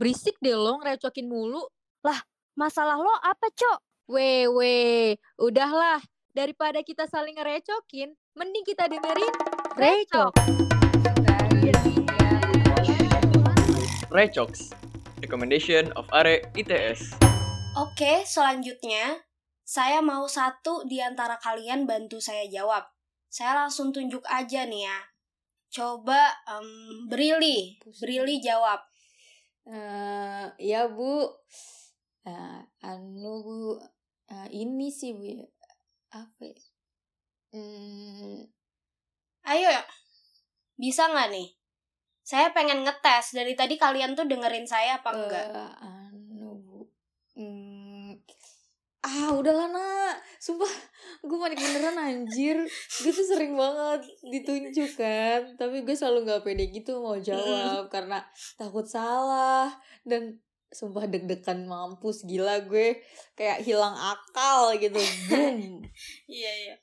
Berisik deh lo ngerecokin mulu. Masalah lo apa, Cok? Weh, weh. Udahlah. Daripada kita saling ngerecokin, mending kita dengerin Recok. Recox, recommendation of Are ITS. Oke, selanjutnya saya mau satu di antara kalian bantu saya jawab. Saya langsung tunjuk aja nih ya. Coba em, Brili, Brili jawab. Eh, ya bu, Eh, anu bu, Eh, ini sih bu, ya. apa? ya? Hmm, Ayo, bisa nggak nih? Saya pengen ngetes dari tadi kalian tuh dengerin saya apa enggak? eh, anu bu, Hmm, ah udahlah nak, sumpah gue panik beneran anjir, gue tuh sering banget ditunjuk kan, tapi gue selalu nggak pede gitu mau jawab karena takut salah dan sumpah deg-degan mampus gila gue. Kayak hilang akal gitu. Boom. Iya, iya.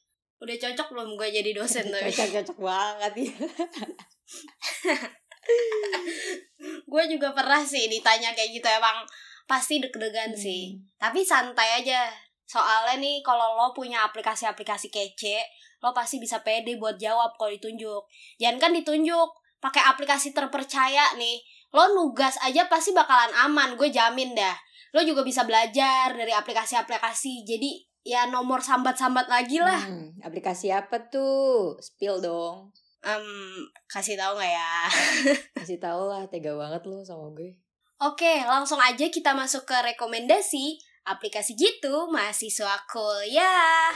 Udah cocok belum gue jadi dosen tapi? cocok cocok banget ya gue juga pernah sih ditanya kayak gitu emang pasti deg-degan Hmm. sih. Tapi santai aja. Soalnya nih kalau lo punya aplikasi-aplikasi kece, lo pasti bisa pede buat jawab kalau ditunjuk. Jangan kan ditunjuk pakai aplikasi terpercaya nih. Lo nugas aja pasti bakalan aman, gue jamin dah. Lo juga bisa belajar dari aplikasi-aplikasi. Jadi ya nomor sambat-sambat lagi lah. Hmm, aplikasi apa tuh spill dong Em, kasih tahu nggak ya? kasih tau lah tega banget lo sama gue Oke, langsung aja kita masuk ke rekomendasi aplikasi gitu mahasiswa kuliah.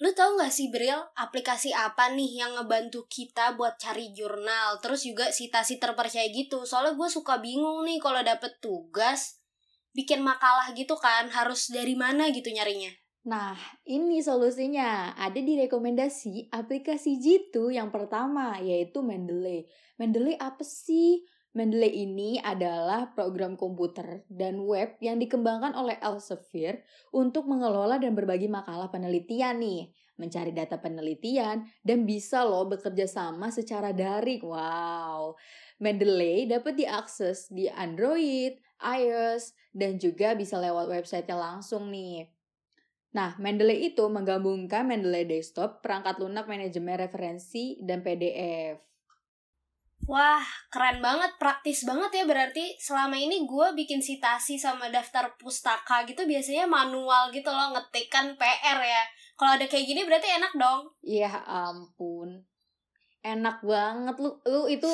Lu tahu gak sih Bril, aplikasi apa nih yang ngebantu kita buat cari jurnal, terus juga citasi terpercaya gitu. Soalnya gue suka bingung nih kalau dapet tugas, bikin makalah gitu kan, harus dari mana gitu nyarinya. Nah, ini solusinya. Ada di rekomendasi aplikasi Jitu yang pertama, yaitu Mendeley. Mendeley apa sih? Mendeley ini adalah program komputer dan web yang dikembangkan oleh Elsevier untuk mengelola dan berbagi makalah penelitian nih, mencari data penelitian, dan bisa loh bekerja sama secara daring. Wow! Mendeley dapat diakses di Android, iOS, dan juga bisa lewat websitenya langsung nih. Nah, Mendeley itu menggabungkan Mendeley Desktop, perangkat lunak manajemen referensi, dan PDF. Wah, keren banget, praktis banget ya berarti selama ini gue bikin citasi sama daftar pustaka gitu biasanya manual gitu loh, ngetik kan PR ya. Kalau ada kayak gini berarti enak dong. Ya ampun. Enak banget lu lu itu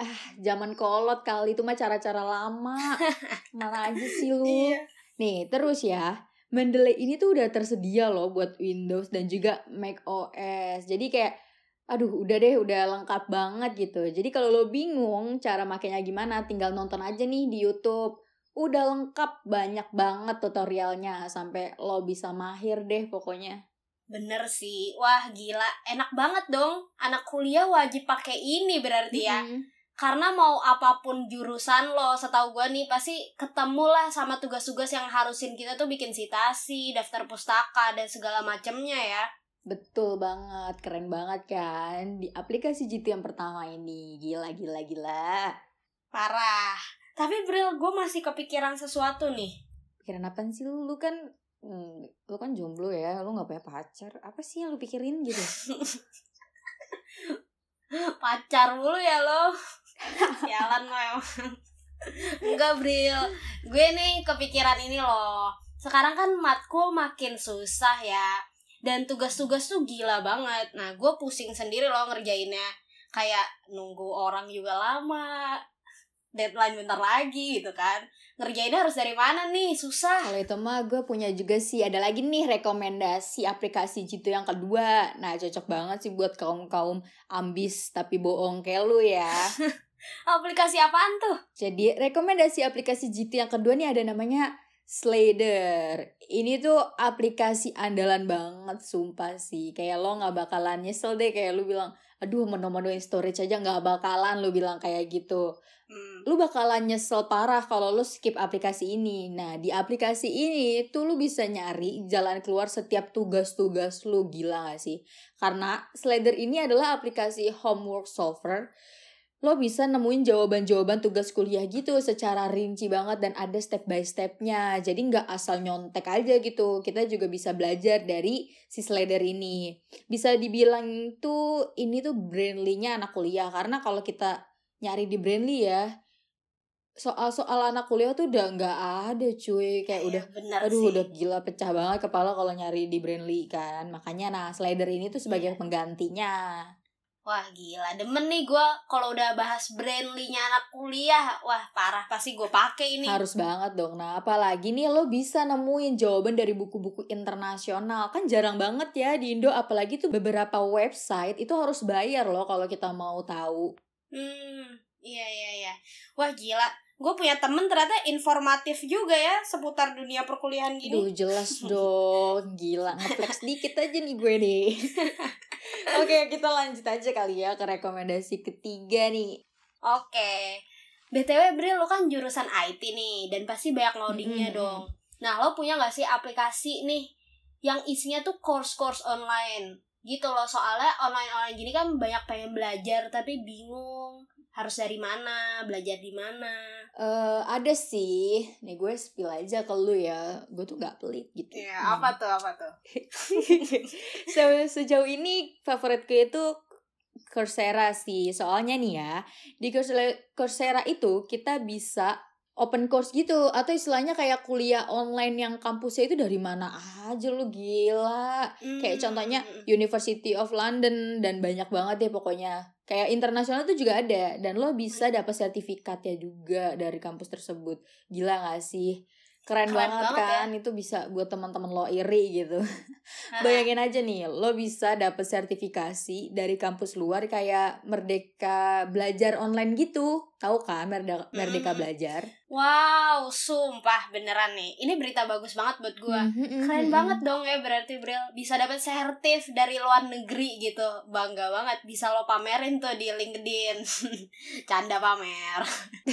ah, zaman kolot kali itu mah cara-cara lama. Mana aja sih lu. Nih, terus ya. Mendeley ini tuh udah tersedia loh buat Windows dan juga Mac OS. Jadi kayak aduh udah deh udah lengkap banget gitu. Jadi kalau lo bingung cara makainya gimana, tinggal nonton aja nih di YouTube. Udah lengkap banyak banget tutorialnya sampai lo bisa mahir deh pokoknya. Bener sih, wah gila, enak banget dong. Anak kuliah wajib pakai ini berarti ya. Mm-mm. Karena mau apa pun jurusan lo, setahu gue nih pasti ketemu lah sama tugas-tugas yang harusin kita tuh bikin citasi, daftar pustaka dan segala macemnya ya. Betul banget, keren banget kan di aplikasi GT yang pertama ini. Gila, gila, gila. Parah. Tapi Bril, gue masih kepikiran sesuatu nih. Pikiran apa sih lu? Lu kan hmm, lu kan jomblo ya, lu gak punya pacar. Apa sih yang lu pikirin gitu? Pacar mulu ya lo. Sialan lo emang. Enggak, Bril. Gue nih kepikiran ini loh. Sekarang kan matkul makin susah ya. Dan tugas-tugas tuh gila banget. Nah, gue pusing sendiri loh ngerjainnya. Kayak nunggu orang juga lama. Deadline bentar lagi gitu kan. Ngerjainnya harus dari mana nih? Susah. Kalau itu mah gue punya juga sih. Ada lagi nih rekomendasi aplikasi GT yang kedua. Nah, cocok banget sih buat kaum-kaum ambis tapi bohong kayak lu ya. Aplikasi apaan tuh? Jadi rekomendasi aplikasi GT yang kedua nih ada namanya Slider. Ini tuh aplikasi andalan banget sumpah sih. Kayak lo nggak bakalan nyesel deh kayak lu bilang, aduh menu-menuin storage aja nggak bakalan lu bilang kayak gitu. Hmm. Lu bakalan nyesel parah kalau lu skip aplikasi ini. Nah, di aplikasi ini tuh lu bisa nyari jalan keluar setiap tugas-tugas lu gila gak sih? Karena Slider ini adalah aplikasi homework solver lo bisa nemuin jawaban-jawaban tugas kuliah gitu secara rinci banget dan ada step by stepnya. Jadi nggak asal nyontek aja gitu. Kita juga bisa belajar dari si slider ini. Bisa dibilang tuh ini tuh Brainly-nya anak kuliah karena kalau kita nyari di Brainly ya soal-soal anak kuliah tuh udah nggak ada cuy kayak udah Iya, bener aduh sih. udah gila pecah banget kepala kalau nyari di Brainly kan makanya nah slider ini tuh sebagai Iya. penggantinya Wah gila, demen nih gue kalau udah bahas brandly-nya anak kuliah, wah parah pasti gue pakai ini. Harus banget dong. Nah, apalagi nih lo bisa nemuin jawaban dari buku-buku internasional. Kan jarang banget ya di Indo, apalagi tuh beberapa website itu harus bayar loh kalau kita mau tahu. Hmm, iya iya iya. Wah gila, gue punya temen ternyata informatif juga ya seputar dunia perkuliahan gini. Duh, jelas dong. Gila, ngeflex dikit aja nih gue nih. Oke, kita lanjut aja kali ya ke rekomendasi ketiga nih. Oke. BTW Bril, lo kan jurusan IT nih dan pasti banyak loadingnya Mm-mm. dong. Nah, lo punya gak sih aplikasi nih yang isinya tuh course-course online? Gitu loh, soalnya online-online gini kan banyak pengen belajar tapi bingung harus dari mana, belajar di mana. Eh, ada sih. Nih gue spill aja ke lu ya. Gue tuh gak pelit gitu. Iya, Hmm. apa tuh, apa tuh? Se- sejauh ini favoritku itu Coursera sih. Soalnya nih ya, di Coursera, Coursera itu kita bisa open course gitu atau istilahnya kayak kuliah online yang kampusnya itu dari mana aja lu gila. Kayak Hmm. contohnya University of London dan banyak banget ya pokoknya. Kayak internasional tuh juga ada dan lo bisa dapat sertifikatnya juga dari kampus tersebut. Gila gak sih? Keren, Keren banget, banget ya. kan? Itu bisa buat teman-teman lo iri gitu. Bayangin aja nih, lo bisa dapet sertifikasi dari kampus luar kayak Merdeka Belajar online gitu. Tahu kan Merdeka, Merdeka. Belajar? Wow, sumpah beneran nih. Ini berita bagus banget buat gua. Mhm, Keren mhm. banget dong ya berarti Bril bisa dapat sertif dari luar negeri gitu. Bangga banget bisa lo pamerin tuh di LinkedIn. Canda pamer.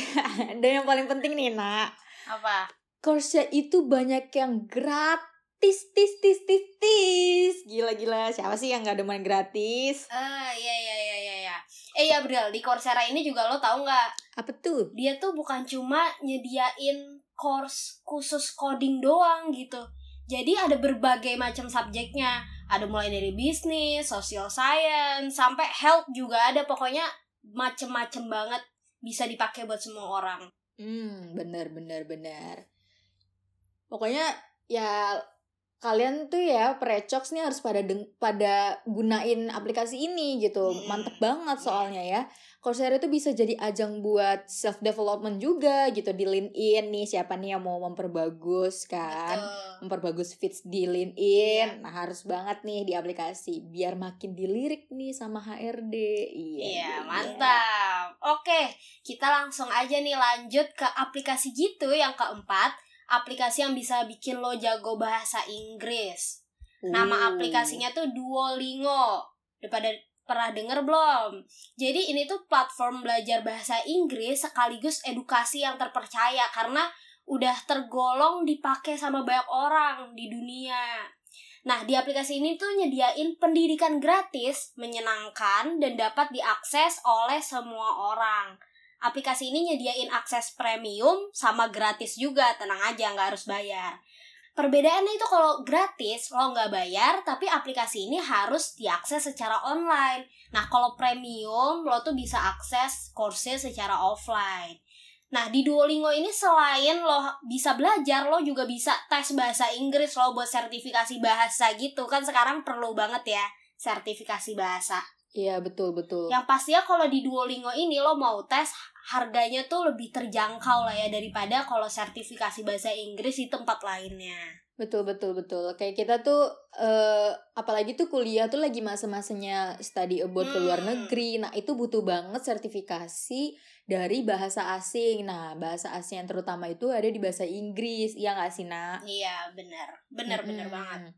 Dan yang paling penting nih, nak. Apa? Course itu banyak yang gratis, tis, tis, tis, tis. Gila-gila, siapa sih yang gak ada main gratis? Ah, iya iya iya iya iya. Eh ya Bril, di Coursera ini juga lo tahu nggak? Apa tuh? Dia tuh bukan cuma nyediain course khusus coding doang gitu. Jadi ada berbagai macam subjeknya. Ada mulai dari bisnis, social science, sampai health juga ada. Pokoknya macem-macem banget bisa dipakai buat semua orang. Hmm, bener, bener, bener. Pokoknya ya kalian tuh ya precox nih harus pada deng pada gunain aplikasi ini gitu. Hmm. Mantep banget soalnya ya. Coursera itu bisa jadi ajang buat self development juga gitu di LinkedIn nih siapa nih yang mau memperbagus kan. Betul. Memperbagus feeds di Iya. LinkedIn. Nah, harus banget nih di aplikasi biar makin dilirik nih sama HRD. Iya. Iya, mantap. Oke, kita langsung aja nih lanjut ke aplikasi gitu yang keempat. Aplikasi yang bisa bikin lo jago bahasa Inggris. Nama Uh. aplikasinya tuh Duolingo. Udah pada pernah denger belum? Jadi ini tuh platform belajar bahasa Inggris sekaligus edukasi yang terpercaya karena udah tergolong dipakai sama banyak orang di dunia. Nah, di aplikasi ini tuh nyediain pendidikan gratis, menyenangkan, dan dapat diakses oleh semua orang. Aplikasi ini nyediain akses premium sama gratis juga, tenang aja nggak harus bayar. Perbedaannya itu kalau gratis, lo nggak bayar, tapi aplikasi ini harus diakses secara online. Nah, kalau premium, lo tuh bisa akses course secara offline. Nah, di Duolingo ini selain lo bisa belajar, lo juga bisa tes bahasa Inggris lo buat sertifikasi bahasa gitu. Kan sekarang perlu banget ya sertifikasi bahasa. Iya, betul, betul. Yang pastinya kalau di Duolingo ini lo mau tes harganya tuh lebih terjangkau lah ya daripada kalau sertifikasi bahasa Inggris di tempat lainnya. Betul betul betul. Kayak kita tuh eh apalagi tuh kuliah tuh lagi masa-masanya study abroad ke luar Hmm. negeri. Nah, itu butuh banget sertifikasi dari bahasa asing. Nah, bahasa asing yang terutama itu ada di bahasa Inggris. Iya nggak sih, Nak? Iya, bener. Bener-bener Mm-mm. banget.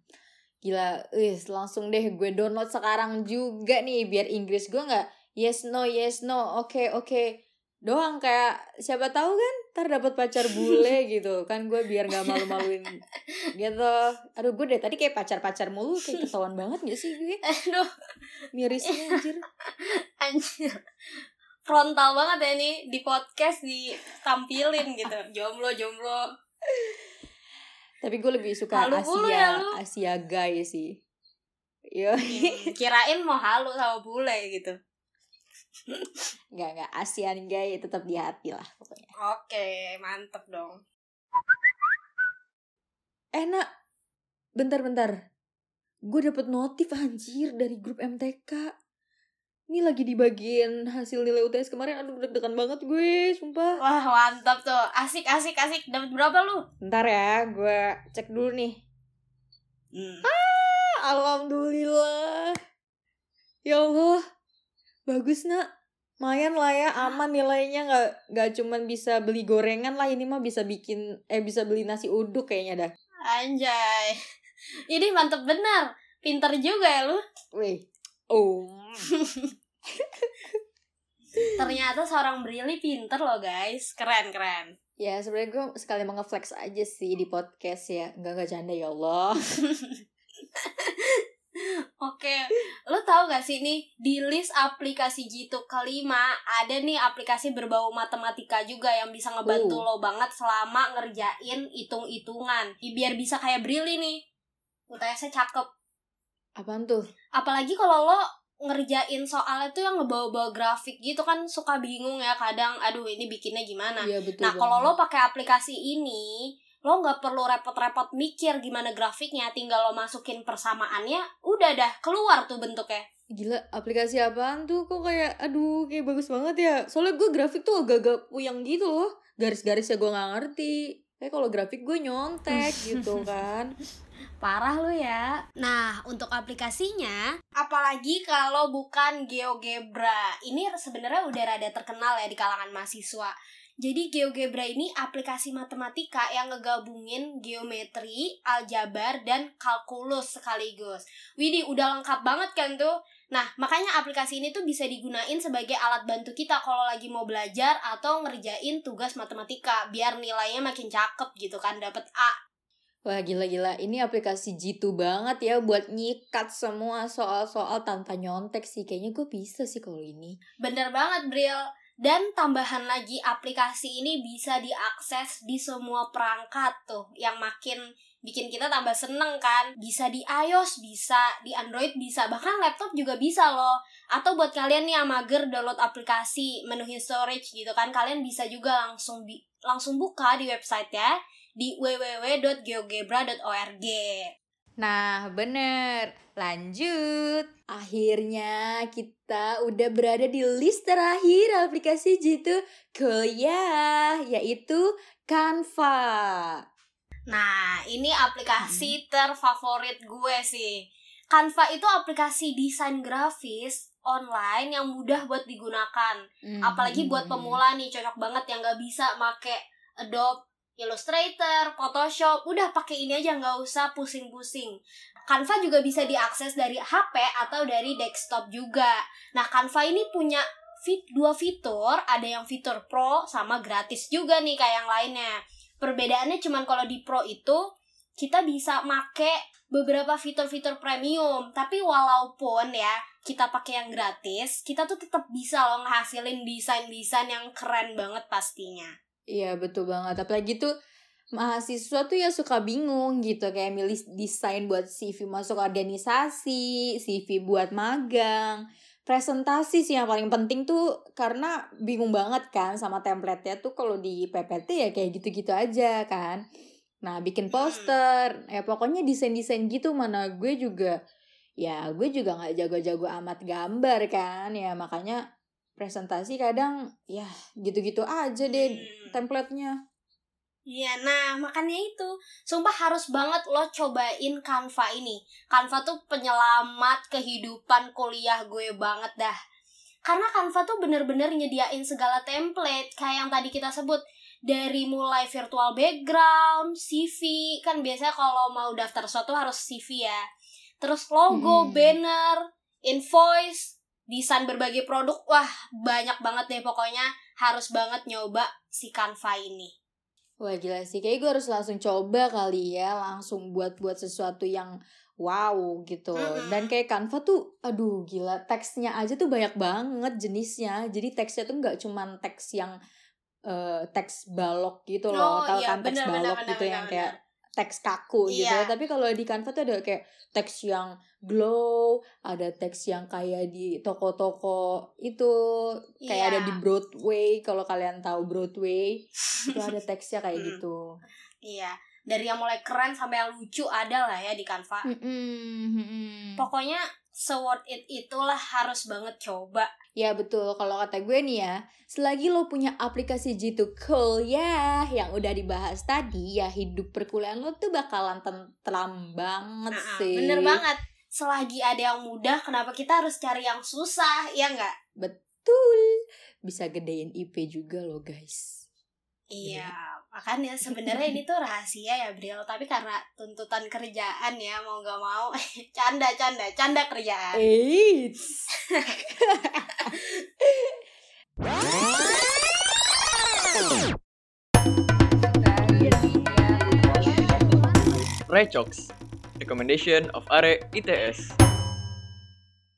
Gila, wis langsung deh gue download sekarang juga nih biar Inggris gue nggak yes no yes no oke oke. Doang kayak siapa tahu kan ntar dapat pacar bule gitu. Kan gue biar nggak malu-maluin gitu. Aduh gue dari tadi kayak pacar-pacar mulu kayak ketahuan banget gak sih gue? Aduh, mirisnya anjir. Anjir. frontal banget ya nih di podcast ditampilin gitu. Jomblo jomblo Tapi gue lebih suka Halu Asia, ya lu. Asia guy sih. Yo, Hmm, kirain mau halu sama bule gitu nggak nggak ASEAN guy tetap di hati lah pokoknya. oke mantep dong Enak. Bentar-bentar. Gue dapet notif anjir dari grup MTK. Ini lagi di bagian hasil nilai UTS kemarin. Aduh deg-degan banget gue, sumpah. wah mantap tuh asik asik asik dapat berapa lu Bentar ya, gue cek dulu nih. Hmm. Alhamdulillah. Ya Allah. Bagus nak. Mayan lah ya, aman nilainya nggak nggak cuman bisa beli gorengan lah ini mah bisa bikin eh bisa beli nasi uduk kayaknya dah. anjay ini mantep bener pinter juga ya lu Wih. Oh. ternyata seorang Brili pinter loh guys keren keren Ya sebenarnya gue sekali mau nge-flex aja sih di podcast ya. Enggak enggak canda ya Allah. Oke, lo tau gak sih nih di list aplikasi Jitu kelima ada nih aplikasi berbau matematika juga yang bisa ngebantu Uh. lo banget selama ngerjain hitung-hitungan. Biar bisa kayak Brili nih. UTS-nya cakep. Apaan tuh? Apalagi kalau lo ngerjain soalnya tuh yang ngebawa-bawa grafik gitu kan suka bingung ya kadang aduh ini bikinnya gimana. Iya betul. Nah, kalau lo pakai aplikasi ini, lo nggak perlu repot-repot mikir gimana grafiknya, tinggal lo masukin persamaannya, udah dah keluar tuh bentuknya. Gila, aplikasi apaan tuh? Kok kayak, aduh, kayak bagus banget ya. Soalnya gue grafik tuh agak-agak puyeng gitu loh. Garis-garisnya gue gak ngerti. Kayak kalau grafik gue nyontek gitu kan. Parah lo ya. Nah, untuk aplikasinya, apalagi kalau bukan GeoGebra. Ini sebenarnya udah rada terkenal ya di kalangan mahasiswa. Jadi GeoGebra ini aplikasi matematika yang ngegabungin geometri, aljabar, dan kalkulus sekaligus. Widih, udah lengkap banget kan tuh. Nah, makanya aplikasi ini tuh bisa digunain sebagai alat bantu kita kalau lagi mau belajar atau ngerjain tugas matematika biar nilainya makin cakep gitu kan, dapet A Wah gila-gila, ini aplikasi jitu banget ya buat nyikat semua soal-soal tanpa nyontek sih. Kayaknya gue bisa sih kalau ini. Bener banget, Bril. Dan tambahan lagi, aplikasi ini bisa diakses di semua perangkat tuh, yang makin bikin kita tambah seneng kan. Bisa di iOS, bisa di Android, bisa. Bahkan laptop juga bisa loh. Atau buat kalian yang mager download aplikasi, menuhin storage gitu kan, kalian bisa juga langsung bi- langsung buka di website ya di www.geogebra.org. Nah, bener. Lanjut. Akhirnya kita udah berada di list terakhir aplikasi jitu kuliah, yaitu Canva. Nah, ini aplikasi terfavorit gue sih. Canva itu aplikasi desain grafis online yang mudah buat digunakan. Apalagi buat pemula nih, cocok banget yang gak bisa make Adobe Illustrator, Photoshop. Udah pakai ini aja nggak usah pusing-pusing. Canva juga bisa diakses dari HP atau dari desktop juga. Nah, Canva ini punya fit dua fitur, ada yang fitur Pro sama gratis juga nih kayak yang lainnya. Perbedaannya cuman kalau di Pro itu kita bisa make beberapa fitur-fitur premium, tapi walaupun ya kita pakai yang gratis, kita tuh tetap bisa loh ngehasilin desain-desain yang keren banget pastinya. Iya betul banget. Apalagi tuh mahasiswa tuh ya suka bingung gitu kayak milih desain buat CV masuk organisasi, CV buat magang, presentasi sih yang paling penting tuh karena bingung banget kan sama template-nya tuh kalau di PPT ya kayak gitu-gitu aja kan. Nah, bikin poster, ya pokoknya desain-desain gitu. Mana gue juga ya gue juga nggak jago-jago amat gambar kan. Ya makanya presentasi kadang ya gitu-gitu aja deh Hmm. template-nya. Iya, nah makanya itu Sumpah harus banget lo cobain Canva ini Canva tuh penyelamat kehidupan kuliah gue banget dah Karena Canva tuh bener-bener nyediain segala template Kayak yang tadi kita sebut Dari mulai virtual background, CV Kan biasanya kalau mau daftar sesuatu harus CV ya Terus logo, Hmm. banner, invoice Desain berbagai produk Wah banyak banget deh pokoknya Harus banget nyoba si Canva ini Wah gila sih, kayak gue harus langsung coba kali ya, langsung buat-buat sesuatu yang wow gitu. Mm-mm. Dan kayak Canva tuh aduh gila teksnya aja tuh banyak banget jenisnya. Jadi teksnya tuh nggak cuman teks yang eh, teks balok gitu loh. Oh, Tahu iya, kan teks bener, balok bener, gitu bener, yang bener. kayak teks kaku gitu. Iya. Tapi kalau di Canva tuh ada kayak teks yang glow, ada teks yang kayak di toko-toko itu kayak Iya. ada di Broadway kalau kalian tahu Broadway itu ada teksnya kayak Mm. gitu. Iya, dari yang mulai keren sampai yang lucu ada lah ya di Canva. Mm-mm. Pokoknya se-worth it itulah harus banget coba. Ya betul, kalau kata gue nih ya, selagi lo punya aplikasi G2 Kuliah yang udah dibahas tadi, ya hidup perkuliahan lo tuh bakalan tentram banget Nah, sih. bener banget. Selagi ada yang mudah, kenapa kita harus cari yang susah? Ya nggak? Betul. Bisa gedein IP juga lo guys. Iya, makanya sebenarnya ini tuh rahasia ya, Bril. Tapi karena tuntutan kerjaan ya, mau nggak mau, canda, canda, canda kerjaan. Eits. Recox, recommendation of Are ITS.